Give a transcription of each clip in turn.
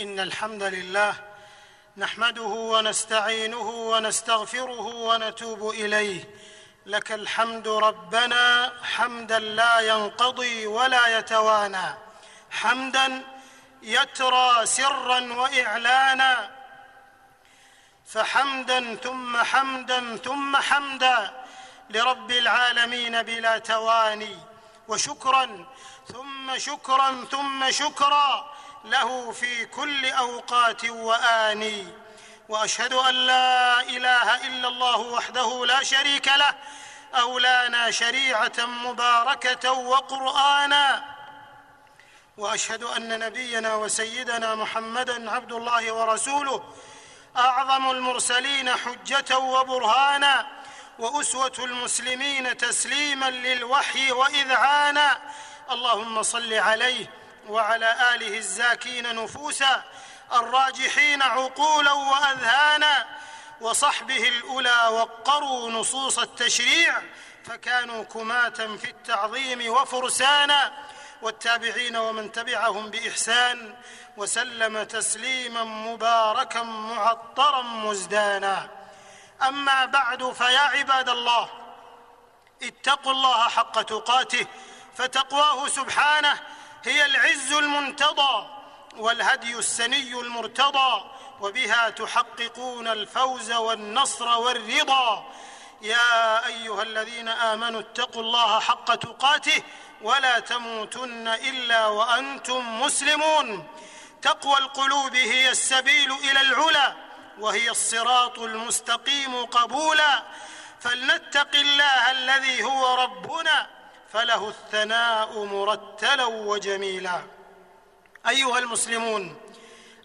إن الحمد لله نحمده ونستعينه ونستغفره ونتوب إليه. لك الحمد ربنا حمدا لا ينقضي ولا يتوانى حمدا يترى سرا وإعلانا فحمدا ثم حمدا ثم حمدا لرب العالمين بلا تواني وشكرا ثم شكرا ثم شكرا له في كل أوقات وآني وأشهد أن لا إله إلا الله وحده لا شريك له أولانا شريعة مباركة وقرآنا وأشهد أن نبينا وسيدنا محمدا عبد الله ورسوله أعظم المرسلين حجة وبرهانا وأسوة المسلمين تسليما للوحي وإذعانا. اللهم صل عليه وعلى آله الزاكين نفوسا الراجحين عقولا وأذهانا وصحبه الأولى وقروا نصوص التشريع فكانوا كماه في التعظيم وفرسانا والتابعين ومن تبعهم بإحسان وسلم تسليما مباركا معطرا مزدانا. أما بعد فيا عباد الله اتقوا الله حق تقاته فتقواه سبحانه هي العز المنتضى والهدي السني المرتضى وبها تحققون الفوز والنصر والرضا. يا أيها الذين آمنوا اتقوا الله حق تقاته ولا تموتن إلا وأنتم مسلمون. تقوى القلوب هي السبيل إلى العلا وهي الصراط المستقيم قبولا. فلنتق الله الذي هو ربنا فله الثناء مرتلا وجميلا. أيها المسلمون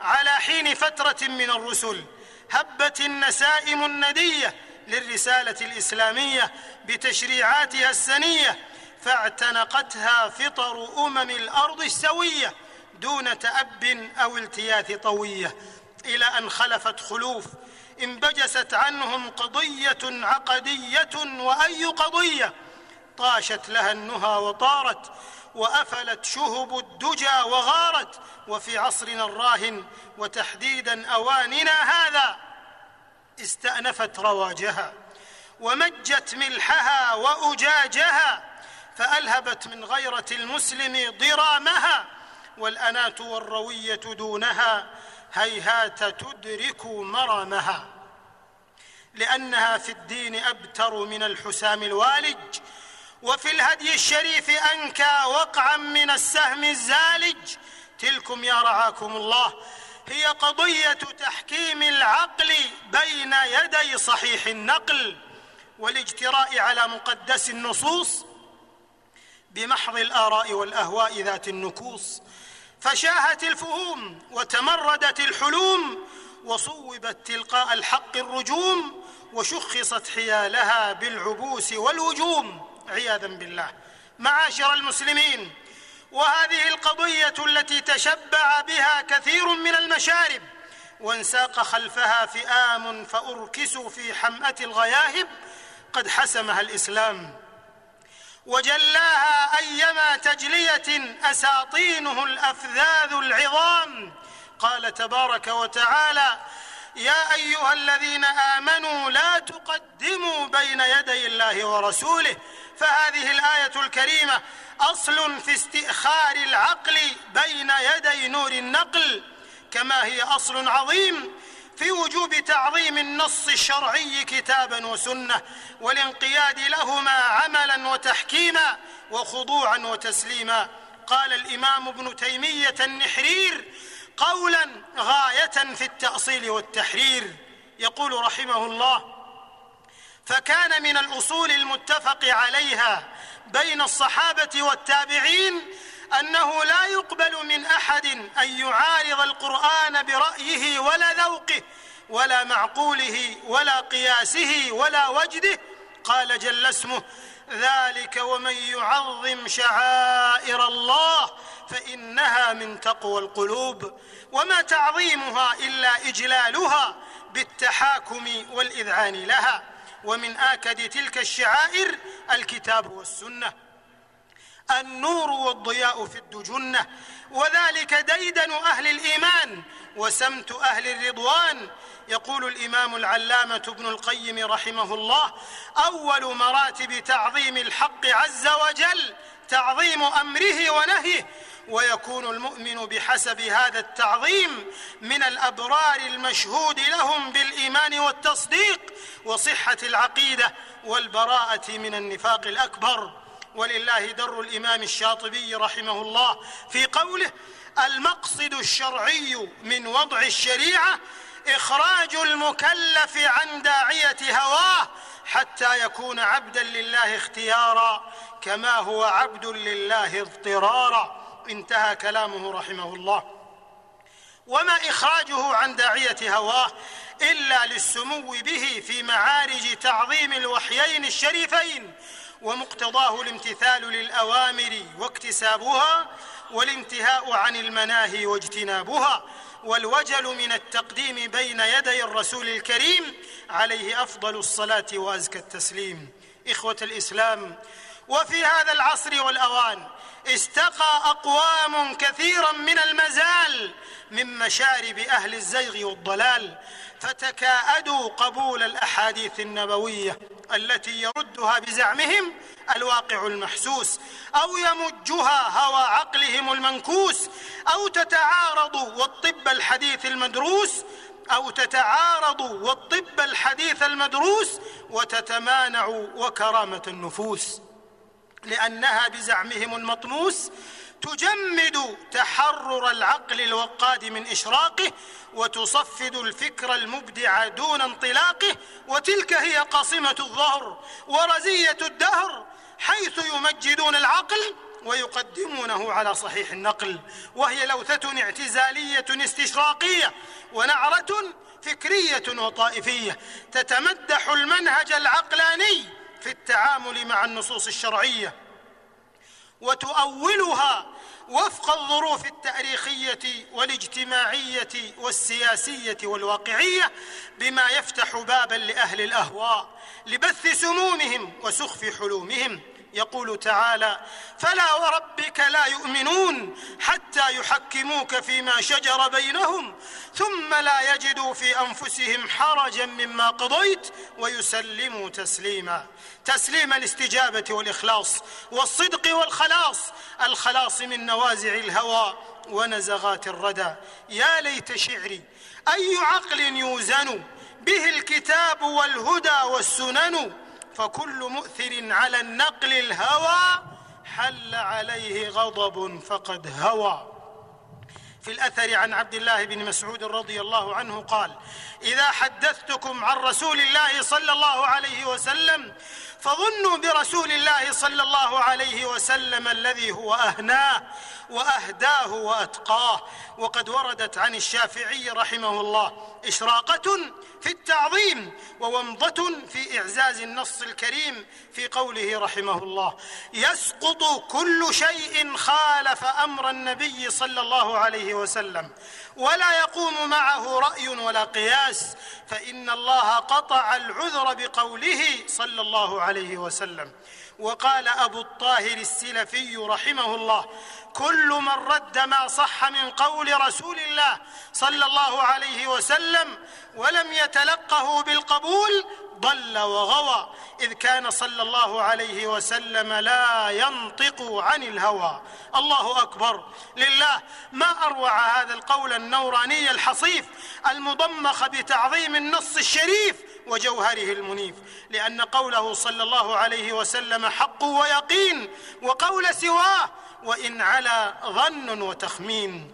على حين فترة من الرسل هبت النسائم الندية للرسالة الإسلامية بتشريعاتها السنية فاعتنقتها فطر أمم الأرض السوية دون تأب أو التياث طوية. إلى أن خلفت خلوف انبجست عنهم قضية عقدية وأي قضية طاشت لها النهى وطارت وأفلت شهب الدجى وغارت وفي عصرنا الراهن وتحديدا أواننا هذا استأنفت رواجها ومجت ملحها وأجاجها فألهبت من غيرة المسلم ضرامها والاناه والروية دونها هيهات تدرك مرامها لأنها في الدين أبتر من الحسام الوالج وفي الهدي الشريف انكى وقعا من السهم الزالج. تلكم يا رعاكم الله هي قضية تحكيم العقل بين يدي صحيح النقل والاجتراء على مقدس النصوص بمحض الآراء والأهواء ذات النكوص. فشاهت الفهوم وتمردت الحلوم وصوبت تلقاء الحق الرجوم وشخصت حيالها بالعبوس والوجوم. عياذا بالله. معاشر المسلمين وهذه القضية التي تشبع بها كثير من المشارب وانساق خلفها فئام فأركسوا في حمأة الغياهب قد حسمها الإسلام. وجلاها أيما تجلية أساطينه الأفذاذ العظام. قال تبارك وتعالى يا أيها الذين آمنوا لا تقدموا بين يدي الله ورسوله فهذه الآية الكريمة أصل في استئخار العقل بين يدي نور النقل كما هي أصل عظيم في وجوب تعظيم النص الشرعي كتابا وسنة والانقياد لهما عملا وتحكيما وخضوعا وتسليما. قال الإمام ابن تيمية النحرير قولا غاية في التأصيل والتحرير. يقول رحمه الله فكان من الأصول المتفق عليها بين الصحابة والتابعين أنه لا يقبل من أحد أن يعارض القرآن برأيه ولا ذوقه ولا معقوله ولا قياسه ولا وجده. قال جل اسمه ذلك ومن يعظم شعائر الله فإنها من تقوى القلوب وما تعظيمها إلا إجلالها بالتحاكم والإذعان لها. ومن آكد تلك الشعائر الكتاب والسنة. النور والضياء في الدجنة وذلك ديدن أهل الإيمان وسمت أهل الرضوان. يقول الإمام العلامة ابن القيم رحمه الله أول مراتب تعظيم الحق عز وجل تعظيم أمره ونهيه ويكون المؤمن بحسب هذا التعظيم من الأبرار المشهود لهم بالإيمان والتصديق وصحة العقيدة والبراءة من النفاق الأكبر. ولله در الإمام الشاطبي رحمه الله في قوله المقصد الشرعي من وضع الشريعة إخراج المكلف عن داعية هواه حتى يكون عبدا لله اختيارا كما هو عبد لله اضطرارا. انتهى كلامه رحمه الله. وما إخراجه عن داعية هواه إلا للسمو به في معارج تعظيم الوحيين الشريفين ومقتضاه الامتثال للأوامر واكتسابها والانتهاء عن المناهي واجتنابها والوجل من التقديم بين يدي الرسول الكريم عليه أفضل الصلاة وأزكى التسليم. إخوة الإسلام وفي هذا العصر والأوان استقى أقوام كثيرا من المزال من مشارب أهل الزيغ والضلال فتكاءدوا قبول الأحاديث النبوية التي يردها بزعمهم الواقع المحسوس أو يمجها هوى عقلهم المنكوس أو تتعارض والطب الحديث المدروس أو تتعارض والطب الحديث المدروس وتتمانع وكرامة النفوس. لأنها بزعمهم المطموس تجمد تحرر العقل الوقاد من إشراقه وتصفد الفكر المبدع دون انطلاقه وتلك هي قاصمة الظهر ورزية الدهر حيث يمجدون العقل ويقدمونه على صحيح النقل وهي لوثة اعتزالية استشراقية ونعرة فكرية وطائفية تتمدح المنهج العقلاني في التعامل مع النصوص الشرعية وتؤولها وفق الظروف التاريخية والاجتماعية والسياسية والواقعية بما يفتح بابا لأهل الأهواء لبث سمومهم وسخف حلومهم. يقول تعالى فلا وربك لا يؤمنون حتى يحكموك فيما شجر بينهم ثم لا يجدوا في أنفسهم حرجا مما قضيت ويسلموا تسليما. تسليم الاستجابة والإخلاص والصدق والخلاص. الخلاص من نوازع الهوى ونزغات الردى. يا ليت شعري أي عقل يوزن به الكتاب والهدى والسنن؟ فكل مؤثر على النقل الهوى حل عليه غضب فقد هوى. في الأثر عن عبد الله بن مسعود رضي الله عنه قال إذا حدثتكم عن رسول الله صلى الله عليه وسلم فظنوا برسول الله صلى الله عليه وسلم الذي هو أهناه وأهداه وأتقاه. وقد وردت عن الشافعي رحمه الله إشراقة في التعظيم وومضة في إعزاز النص الكريم في قوله رحمه الله يسقط كل شيء خالف أمر النبي صلى الله عليه وسلم ولا يقوم معه رأي ولا قياس. فإن الله قطع العذر بقوله صلى الله عليه وسلم. وقال أبو الطاهر السلفي رحمه الله كل من رد ما صح من قول رسول الله صلى الله عليه وسلم ولم يتلقه بالقبول ضل وغوى إذ كان صلى الله عليه وسلم لا ينطق عن الهوى. الله أكبر. لله ما أروع هذا القول النوراني الحصيف المضمخ بتعظيم النص الشريف وجوهره المنيف. لأن قوله صلى الله عليه وسلم حق ويقين وقول سواه وإن على ظن وتخمين.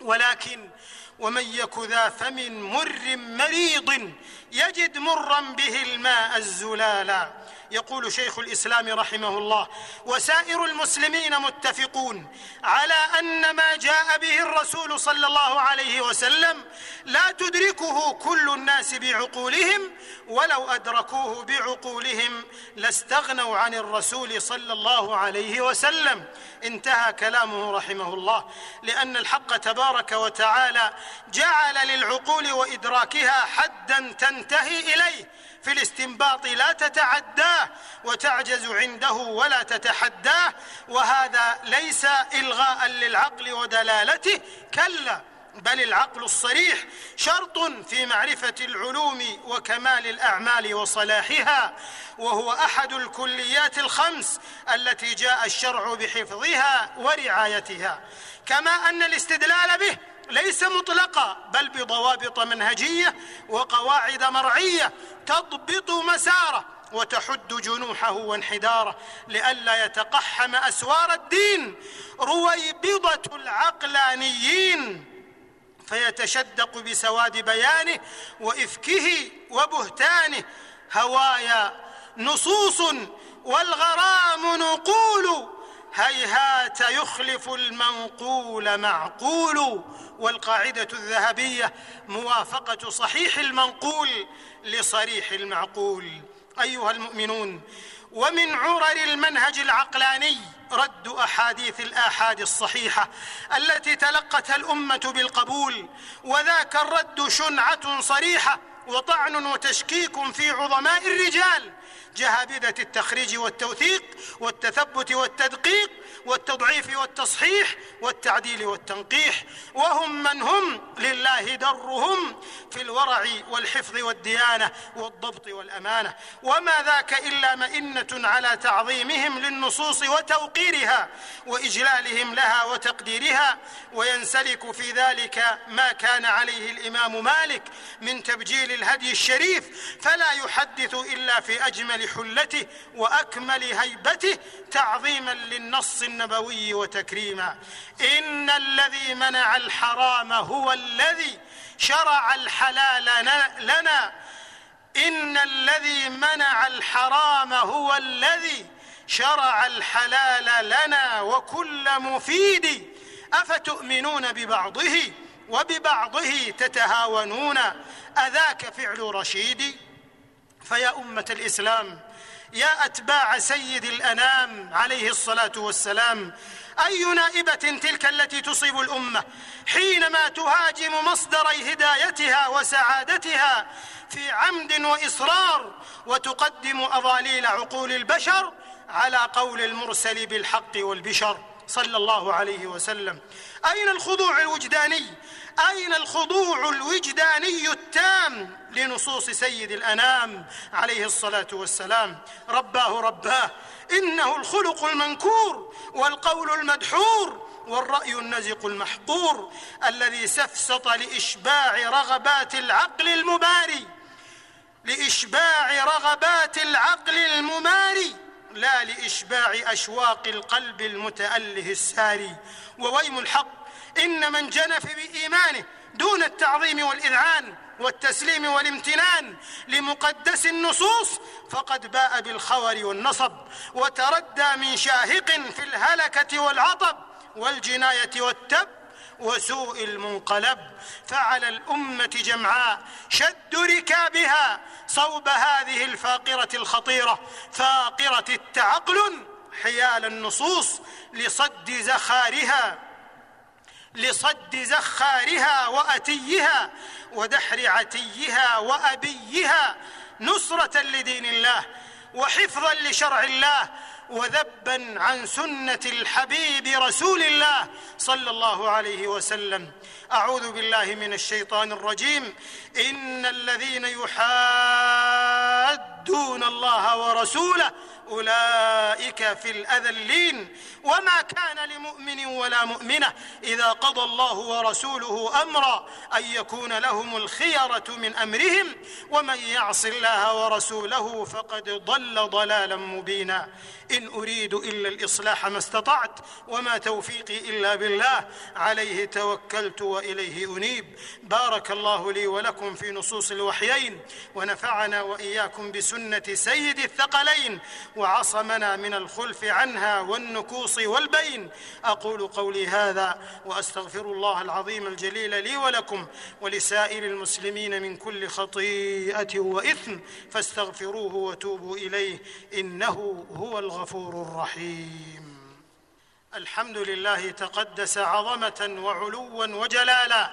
ولكن ومن يك ذا فم مر مريض يجد مرا به الماء الزلالا. يقول شيخ الإسلام رحمه الله وسائر المسلمين متفقون على أن ما جاء به الرسول صلى الله عليه وسلم لا تدركه كل الناس بعقولهم ولو أدركوه بعقولهم لاستغنوا عن الرسول صلى الله عليه وسلم. انتهى كلامه رحمه الله. لأن الحق تبارك وتعالى جعل للعقول وإدراكها حدا تنتهي إليه. في الاستنباط لا تتعداه وتعجز عنده ولا تتحداه وهذا ليس إلغاء للعقل ودلالته كلا بل العقل الصريح شرط في معرفة العلوم وكمال الأعمال وصلاحها وهو أحد الكليات الخمس التي جاء الشرع بحفظها ورعايتها كما أن الاستدلال به ليس مطلقا بل بضوابط منهجية وقواعد مرعية تضبط مساره وتحد جنوحه وانحداره لئلا يتقحم أسوار الدين. رويبضة العقلانيين. فيتشدق بسواد بيانه وإفكه وبهتانه. هوايا نصوص والغرام نقول هيهات يخلف المنقول معقول والقاعدة الذهبية موافقة صحيح المنقول لصريح المعقول. أيها المؤمنون ومن عرر المنهج العقلاني رد أحاديث الآحاد الصحيحة التي تلقتها الأمة بالقبول وذاك الرد شنعة صريحة وطعن وتشكيك في عظماء الرجال جهابذة التخريج والتوثيق والتثبت والتدقيق والتضعيف والتصحيح والتعديل والتنقيح وهم من هم لله درهم في الورع والحفظ والديانة والضبط والأمانة. وما ذاك إلا مئنة على تعظيمهم للنصوص وتوقيرها وإجلالهم لها وتقديرها وينسلك في ذلك ما كان عليه الإمام مالك من تبجيل الهدي الشريف فلا يحدث إلا في أجمل حلته وأكمل هيبته تعظيما للنص النبوي وتكريما. إن الذي منع الحرام هو الذي شرع الحلال لنا. إن الذي منع الحرام هو الذي شرع الحلال لنا وكل مفيد. أفتؤمنون ببعضه وببعضه تتهاونون؟ أذاك فعل رشيد. فيا أمة الإسلام يا أتباع سيد الأنام عليه الصلاة والسلام أي نائبة تلك التي تصيب الأمة؟ حينما تهاجم مصدري هدايتها وسعادتها في عمد وإصرار وتقدم أضاليل عقول البشر على قول المرسل بالحق والبشر. صلى الله عليه وسلم. أين الخضوع الوجداني؟ أين الخضوع الوجداني التام لنصوص سيد الأنام عليه الصلاة والسلام؟ رباه رباه إنه الخلق المنكور والقول المدحور والرأي النزق المحقور الذي سفسط لإشباع رغبات العقل المباري لإشباع رغبات العقل المماري لا لإشباع أشواق القلب المتأله الساري. وويم الحق إن من جنف بإيمانه دون التعظيم والإذعان والتسليم والامتنان لمقدس النصوص فقد باء بالخور والنصب وتردى من شاهق في الهلكة والعطب والجناية والتب وسوء المنقلب فعلى الأمة جمعاء شد ركابها صوب هذه الفاقرة الخطيرة فاقرة التعقل حيال النصوص لصد زخارها. لصد زخارها وأتيها ودحر عتيها وأبيها نصرة لدين الله وحفظا لشرع الله وذبا عن سنة الحبيب رسول الله صلى الله عليه وسلم. أعوذ بالله من الشيطان الرجيم. إن الذين يحادون الله ورسوله أولئك في الأذلين. وما كان لمؤمن ولا مؤمنة إذا قضى الله ورسوله أمرا أن يكون لهم الخيرة من أمرهم. ومن يعص الله ورسوله فقد ضل ضلالا مبينا. إن أريد إلا الإصلاح ما استطعت وما توفيقي إلا بالله عليه توكلت وإليه أنيب. بارك الله لي ولكم في نصوص الوحيين ونفعنا وإياكم بسنة سيد الثقلين وعصمنا من الخلف عنها والنكوص والبين. أقول قولي هذا وأستغفر الله العظيم الجليل لي ولكم ولسائر المسلمين من كل خطيئة وإثم فاستغفروه وتوبوا إليه إنه هو الغفور الرحيم. الحمد لله تقدس عظمة وعلوا وجلالا.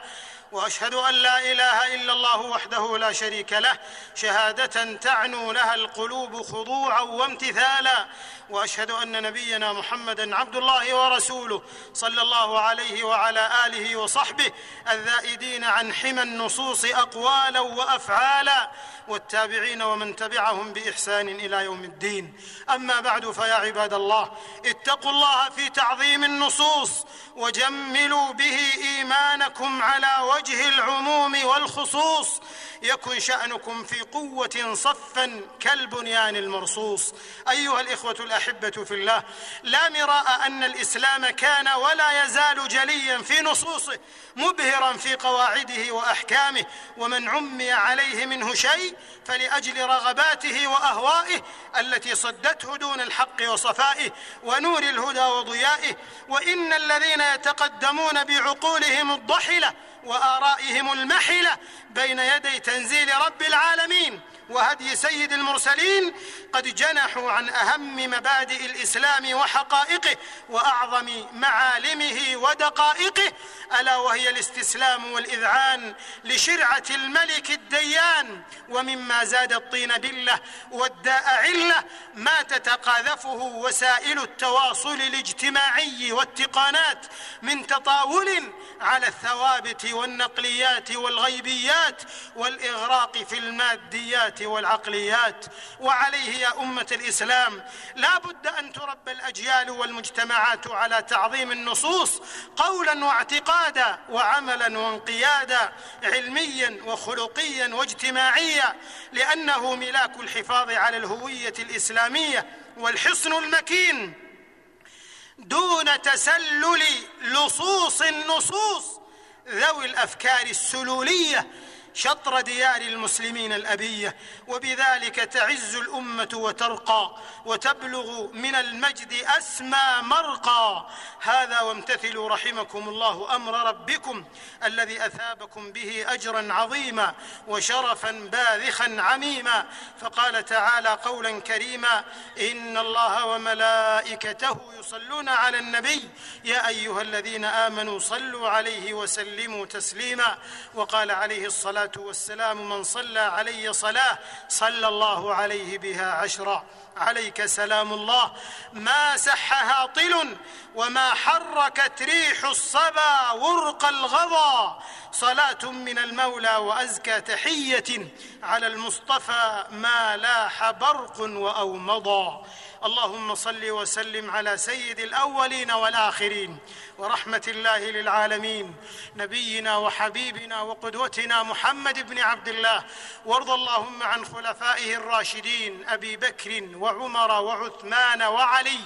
وأشهد أن لا إله إلا الله وحده لا شريك له شهادة تعنو لها القلوب خضوعا وامتثالا. وأشهد أن نبينا محمدا عبد الله ورسوله صلى الله عليه وعلى آله وصحبه الذائدين عن حمى النصوص أقوالا وأفعالا. والتابعين ومن تبعهم بإحسان إلى يوم الدين. أما بعد فيا عباد الله اتقوا الله في تعظيم النصوص وجملوا به إيمانكم على وجه العموم والخصوص يكن شأنكم في قوة صفا كالبنيان المرصوص. أيها الإخوة الأحبة في الله لا مراء أن الإسلام كان ولا يزال جليا في نصوصه مبهرا في قواعده وأحكامه. ومن عمي عليه منه شيء فلأجل رغباته وأهوائه التي صدته دون الحق وصفائه ونور الهدى وضيائه وإن الذين يتقدمون بعقولهم الضحلة وآرائهم المحلة بين يدي تنزيل رب العالمين. وهدي سيد المرسلين قد جنحوا عن أهم مبادئ الإسلام وحقائقه وأعظم معالمه ودقائقه ألا وهي الاستسلام والإذعان لشرعة الملك الديان. ومما زاد الطين بله والداء علة ما تتقاذفه وسائل التواصل الاجتماعي والتقانات من تطاول على الثوابت والنقليات والغيبيات والإغراق في الماديات والعقليات وعليه يا أمة الإسلام. لا بد أن تربى الأجيال والمجتمعات على تعظيم النصوص قولا واعتقادا وعملا وانقيادا علميا وخلقيا واجتماعيا لأنه ملاك الحفاظ على الهوية الإسلامية والحصن المكين. دون تسلل لصوص النصوص ذوي الأفكار السلولية شطر ديار المسلمين الأبية وبذلك تعز الأمة وترقى وتبلغ من المجد أسمى مرقى. هذا وامتثلوا رحمكم الله أمر ربكم الذي أثابكم به أجرا عظيما وشرفا باذخا عميما. فقال تعالى قولا كريما إن الله وملائكته يصلون على النبي. يا أيها الذين آمنوا صلوا عليه وسلموا تسليما. وقال عليه الصلاة الصلاه والسلام من صلى علي صلاة صلى الله عليه بها عشرا. عليك سلام الله. ما سح هاطل وما حركت ريح الصبا ورق الغضا. صلاة من المولى وأزكى تحية على المصطفى ما لاح برق وأومضا. اللهم صل وسلم على سيد الأولين والآخرين ورحمة الله للعالمين نبينا وحبيبنا وقدوتنا محمد بن عبد الله وارض اللهم عن خلفائه الراشدين أبي بكر وعمر وعثمان وعلي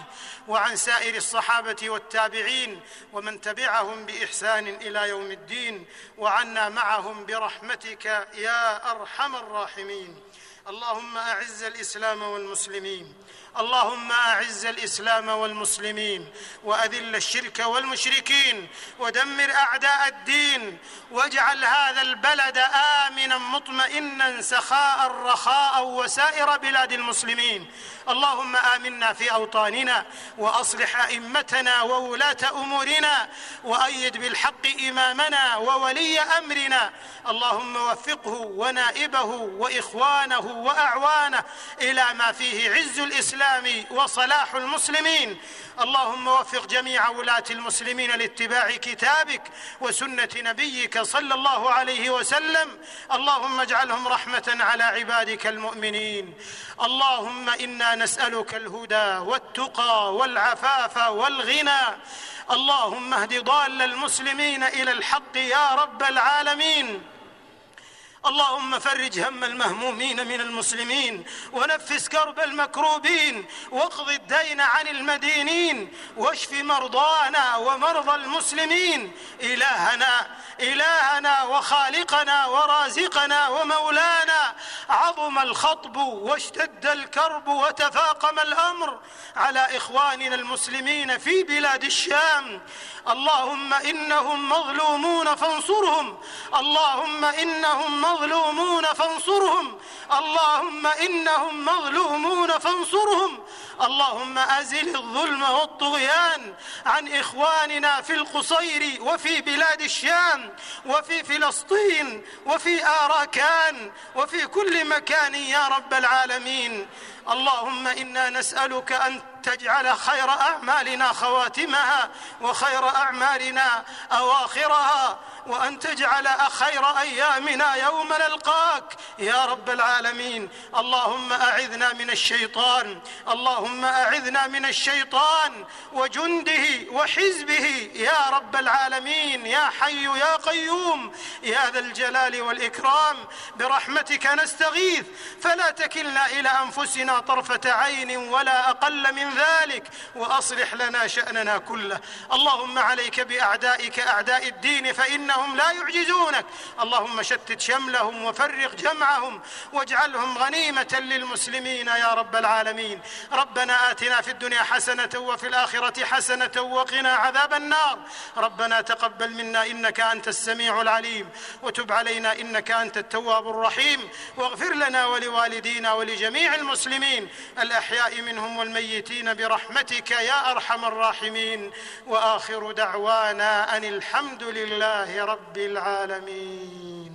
وعن سائر الصحابة والتابعين ومن تبعهم بإحسان إلى يوم الدين وعنا معهم برحمتك يا أرحم الراحمين. اللهم أعز الإسلام والمسلمين اللهم أعز الإسلام والمسلمين وأذل الشرك والمشركين ودمر أعداء الدين واجعل هذا البلد آمنا مطمئنا سخاء رخاء وسائر بلاد المسلمين. اللهم آمنا في أوطاننا وأصلح أئمتنا وولاة أمورنا وأيد بالحق إمامنا وولي أمرنا. اللهم وفقه ونائبه وإخوانه وأعوانه إلى ما فيه عز الإسلام وصلاح المسلمين. اللهم وفق جميع ولاة المسلمين لاتباع كتابك وسنة نبيك صلى الله عليه وسلم. اللهم اجعلهم رحمة على عبادك المؤمنين. اللهم إنا نسألك الهدى والتقى والعفاف والغنى. اللهم اهد ضال المسلمين إلى الحق يا رب العالمين. اللهم فرج هم المهمومين من المسلمين ونفس كرب المكروبين واقض الدين عن المدينين واشف مرضانا ومرضى المسلمين. إلهنا إلهنا وخالقنا ورازقنا ومولانا عظم الخطب واشتد الكرب وتفاقم الأمر على إخواننا المسلمين في بلاد الشام. اللهم إنهم مظلومون فانصرهم. اللهم إنهم مظلومون فانصرهم. اللهم إنهم مظلومون فانصرهم. اللهم أزل الظلم والطغيان عن إخواننا في القصير وفي بلاد الشام وفي فلسطين وفي آراكان وفي كل مكان يا رب العالمين. اللهم إنا نسألك أن تجعل خير أعمالنا خواتمها وخير أعمالنا أواخرها وأن تجعل خير أيامنا يوم نلقاك. يا رب العالمين اللهم أعذنا من الشيطان اللهم أعذنا من الشيطان وجنده وحزبه. يا رب العالمين يا حي يا قيوم يا ذا الجلال والإكرام برحمتك نستغيث. فلا تكلنا إلى أنفسنا طرفة عين ولا أقل من ذلك وأصلح لنا شأننا كله. اللهم عليك بأعدائك أعداء الدين فإنهم لا يعجزونك. اللهم شتت شملهم وفرق جمعهم واجعلهم غنيمة للمسلمين يا رب العالمين. ربنا آتنا في الدنيا حسنة وفي الآخرة حسنة وقنا عذاب النار. ربنا تقبل منا إنك أنت السميع العليم وتب علينا إنك أنت التواب الرحيم. واغفر لنا ولوالدينا ولجميع المسلمين. الأحياء منهم والميتين برحمتك يا أرحم الراحمين. وآخر دعوانا أن الحمد لله رب العالمين.